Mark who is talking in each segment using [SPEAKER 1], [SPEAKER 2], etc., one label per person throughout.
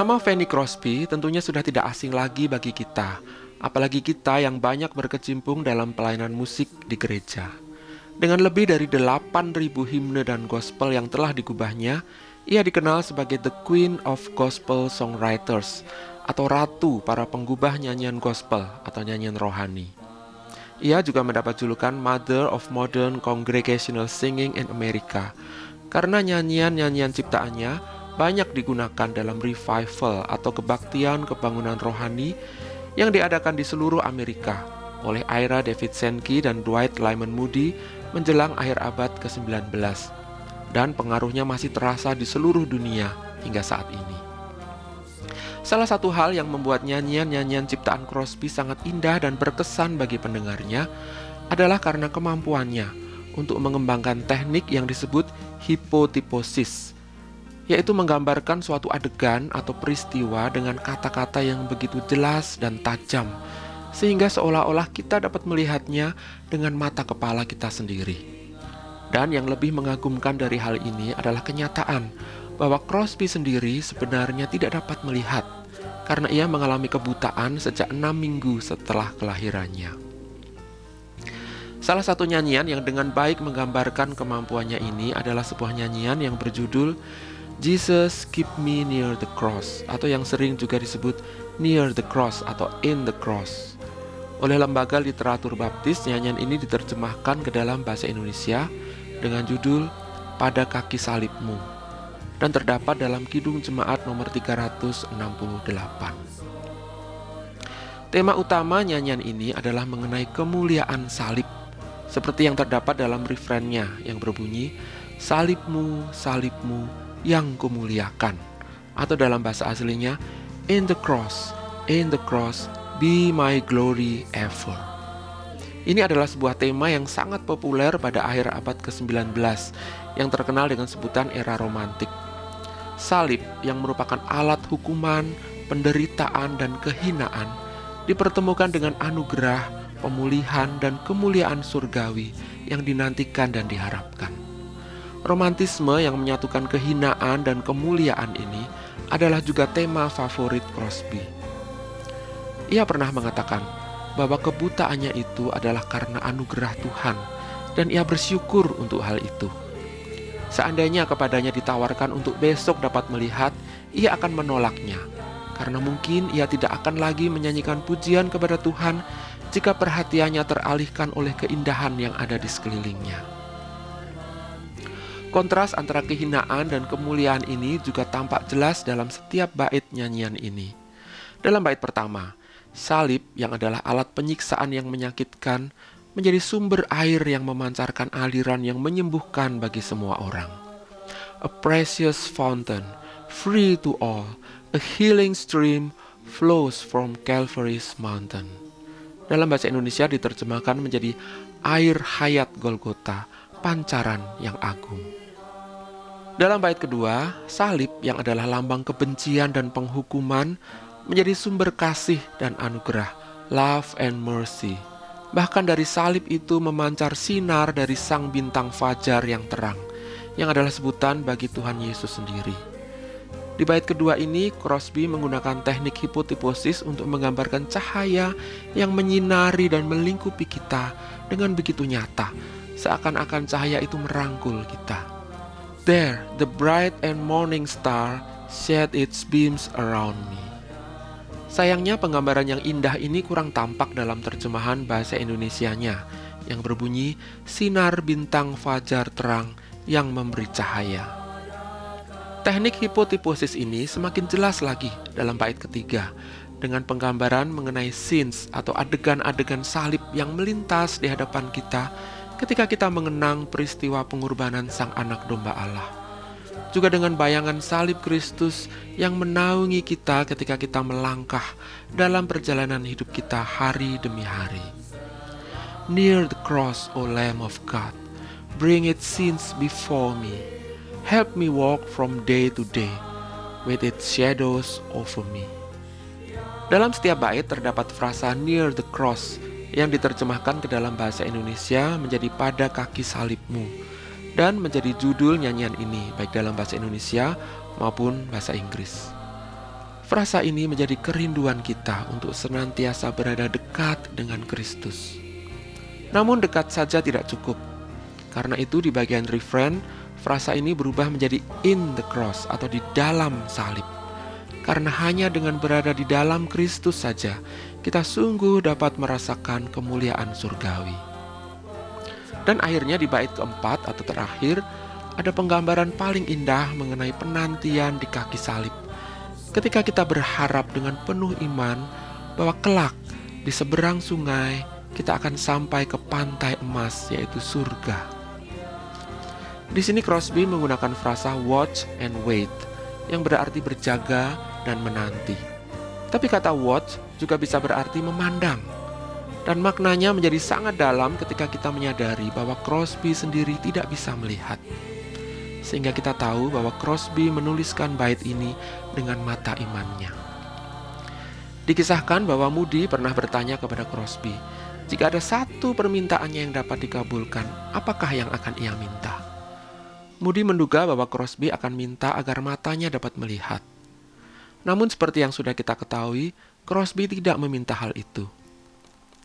[SPEAKER 1] Nama Fanny Crosby tentunya sudah tidak asing lagi bagi kita, apalagi kita yang banyak berkecimpung dalam pelayanan musik di gereja. Dengan lebih dari 8.000 himne dan gospel yang telah digubahnya, ia dikenal sebagai The Queen of Gospel Songwriters atau Ratu para penggubah nyanyian gospel atau nyanyian rohani. Ia juga mendapat julukan Mother of Modern Congregational Singing in America karena nyanyian-nyanyian ciptaannya banyak digunakan dalam revival atau kebaktian kebangunan rohani yang diadakan di seluruh Amerika oleh Ira David Sankey dan Dwight Lyman Moody menjelang akhir abad ke-19 dan pengaruhnya masih terasa di seluruh dunia hingga saat ini. Salah satu hal yang membuat nyanyian-nyanyian ciptaan Crosby sangat indah dan berkesan bagi pendengarnya adalah karena kemampuannya untuk mengembangkan teknik yang disebut hipotiposis yaitu menggambarkan suatu adegan atau peristiwa dengan kata-kata yang begitu jelas dan tajam, sehingga seolah-olah kita dapat melihatnya dengan mata kepala kita sendiri. Dan yang lebih mengagumkan dari hal ini adalah kenyataan bahwa Crosby sendiri sebenarnya tidak dapat melihat karena ia mengalami kebutaan sejak enam minggu setelah kelahirannya. Salah satu nyanyian yang dengan baik menggambarkan kemampuannya ini adalah sebuah nyanyian yang berjudul Jesus keep me near the cross atau yang sering juga disebut near the cross atau in the cross. Oleh lembaga literatur baptis, nyanyian ini diterjemahkan ke dalam bahasa Indonesia dengan judul Pada Kaki Salibmu dan terdapat dalam Kidung Jemaat nomor 368. Tema utama nyanyian ini adalah mengenai kemuliaan salib seperti yang terdapat dalam refrennya yang berbunyi Salibmu, salibmu, yang kumuliakan atau dalam bahasa aslinya in the cross in the cross be my glory ever ini adalah sebuah tema yang sangat populer pada akhir abad ke-19 yang terkenal dengan sebutan era romantik. Salib yang merupakan alat hukuman, penderitaan, dan kehinaan dipertemukan dengan anugerah, pemulihan, dan kemuliaan surgawi yang dinantikan dan diharapkan. Romantisme yang menyatukan kehinaan dan kemuliaan ini adalah juga tema favorit Crosby. Ia pernah mengatakan bahwa kebutaannya itu adalah karena anugerah Tuhan dan ia bersyukur untuk hal itu. Seandainya kepadanya ditawarkan untuk besok dapat melihat, ia akan menolaknya karena mungkin ia tidak akan lagi menyanyikan pujian kepada Tuhan jika perhatiannya teralihkan oleh keindahan yang ada di sekelilingnya. Kontras antara kehinaan dan kemuliaan ini juga tampak jelas dalam setiap bait nyanyian ini. Dalam bait pertama, salib yang adalah alat penyiksaan yang menyakitkan menjadi sumber air yang memancarkan aliran yang menyembuhkan bagi semua orang. A precious fountain, free to all, a healing stream flows from Calvary's mountain. Dalam bahasa Indonesia diterjemahkan menjadi air hayat Golgota, pancaran yang agung. Dalam bait kedua, salib yang adalah lambang kebencian dan penghukuman menjadi sumber kasih dan anugerah, love and mercy. Bahkan dari salib itu memancar sinar dari sang bintang fajar yang terang, yang adalah sebutan bagi Tuhan Yesus sendiri. Di bait kedua ini, Crosby menggunakan teknik hipotiposis untuk menggambarkan cahaya yang menyinari dan melingkupi kita dengan begitu nyata, seakan-akan cahaya itu merangkul kita. There, the bright and morning star shed its beams around me. Sayangnya penggambaran yang indah ini kurang tampak dalam terjemahan bahasa Indonesianya yang berbunyi sinar bintang fajar terang yang memberi cahaya. Teknik hipotiposis ini semakin jelas lagi dalam bait ketiga dengan penggambaran mengenai scenes atau adegan-adegan salib yang melintas di hadapan kita ketika kita mengenang peristiwa pengorbanan Sang Anak Domba Allah. Juga dengan bayangan salib Kristus yang menaungi kita ketika kita melangkah dalam perjalanan hidup kita hari demi hari. Near the cross, O Lamb of God, bring its sins before me. Help me walk from day to day with its shadows over me. Dalam setiap bait terdapat frasa near the cross yang diterjemahkan ke dalam bahasa Indonesia menjadi pada kaki salibmu dan menjadi judul nyanyian ini baik dalam bahasa Indonesia maupun bahasa Inggris. Frasa ini menjadi kerinduan kita untuk senantiasa berada dekat dengan Kristus. Namun dekat saja tidak cukup. Karena itu di bagian refrain, frasa ini berubah menjadi in the cross atau di dalam salib. Karena hanya dengan berada di dalam Kristus saja, kita sungguh dapat merasakan kemuliaan surgawi. Dan akhirnya di bait keempat atau terakhir, ada penggambaran paling indah mengenai penantian di kaki salib – ketika kita berharap dengan penuh iman bahwa kelak di seberang sungai kita akan sampai ke pantai emas yaitu surga. Di sini Crosby menggunakan frasa watch and wait yang berarti berjaga dan menanti. Tapi kata watch juga bisa berarti memandang. Dan maknanya menjadi sangat dalam ketika kita menyadari bahwa Crosby sendiri tidak bisa melihat sehingga kita tahu bahwa Crosby menuliskan bait ini dengan mata imannya. Dikisahkan bahwa Moody pernah bertanya kepada Crosby, jika ada satu permintaannya yang dapat dikabulkan, apakah yang akan ia minta? Moody menduga bahwa Crosby akan minta agar matanya dapat melihat. Namun seperti yang sudah kita ketahui, Crosby tidak meminta hal itu.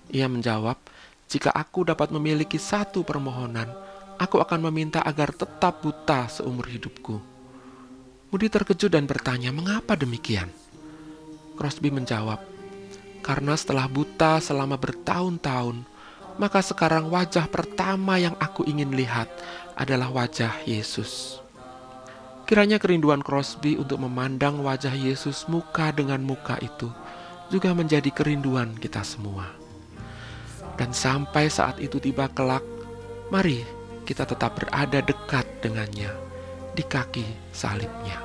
[SPEAKER 1] Ia menjawab, "Jika aku dapat memiliki satu permohonan, aku akan meminta agar tetap buta seumur hidupku. Moody terkejut dan bertanya, mengapa demikian? Crosby menjawab, karena setelah buta selama bertahun-tahun, maka sekarang wajah pertama yang aku ingin lihat adalah wajah Yesus. Kiranya kerinduan Crosby untuk memandang wajah Yesus muka dengan muka itu juga menjadi kerinduan kita semua. Dan sampai saat itu tiba kelak, mari kita tetap berada dekat dengannya di kaki salibnya.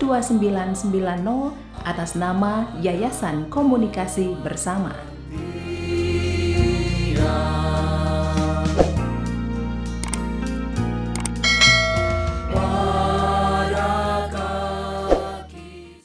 [SPEAKER 2] 2990 atas nama Yayasan Komunikasi Bersama.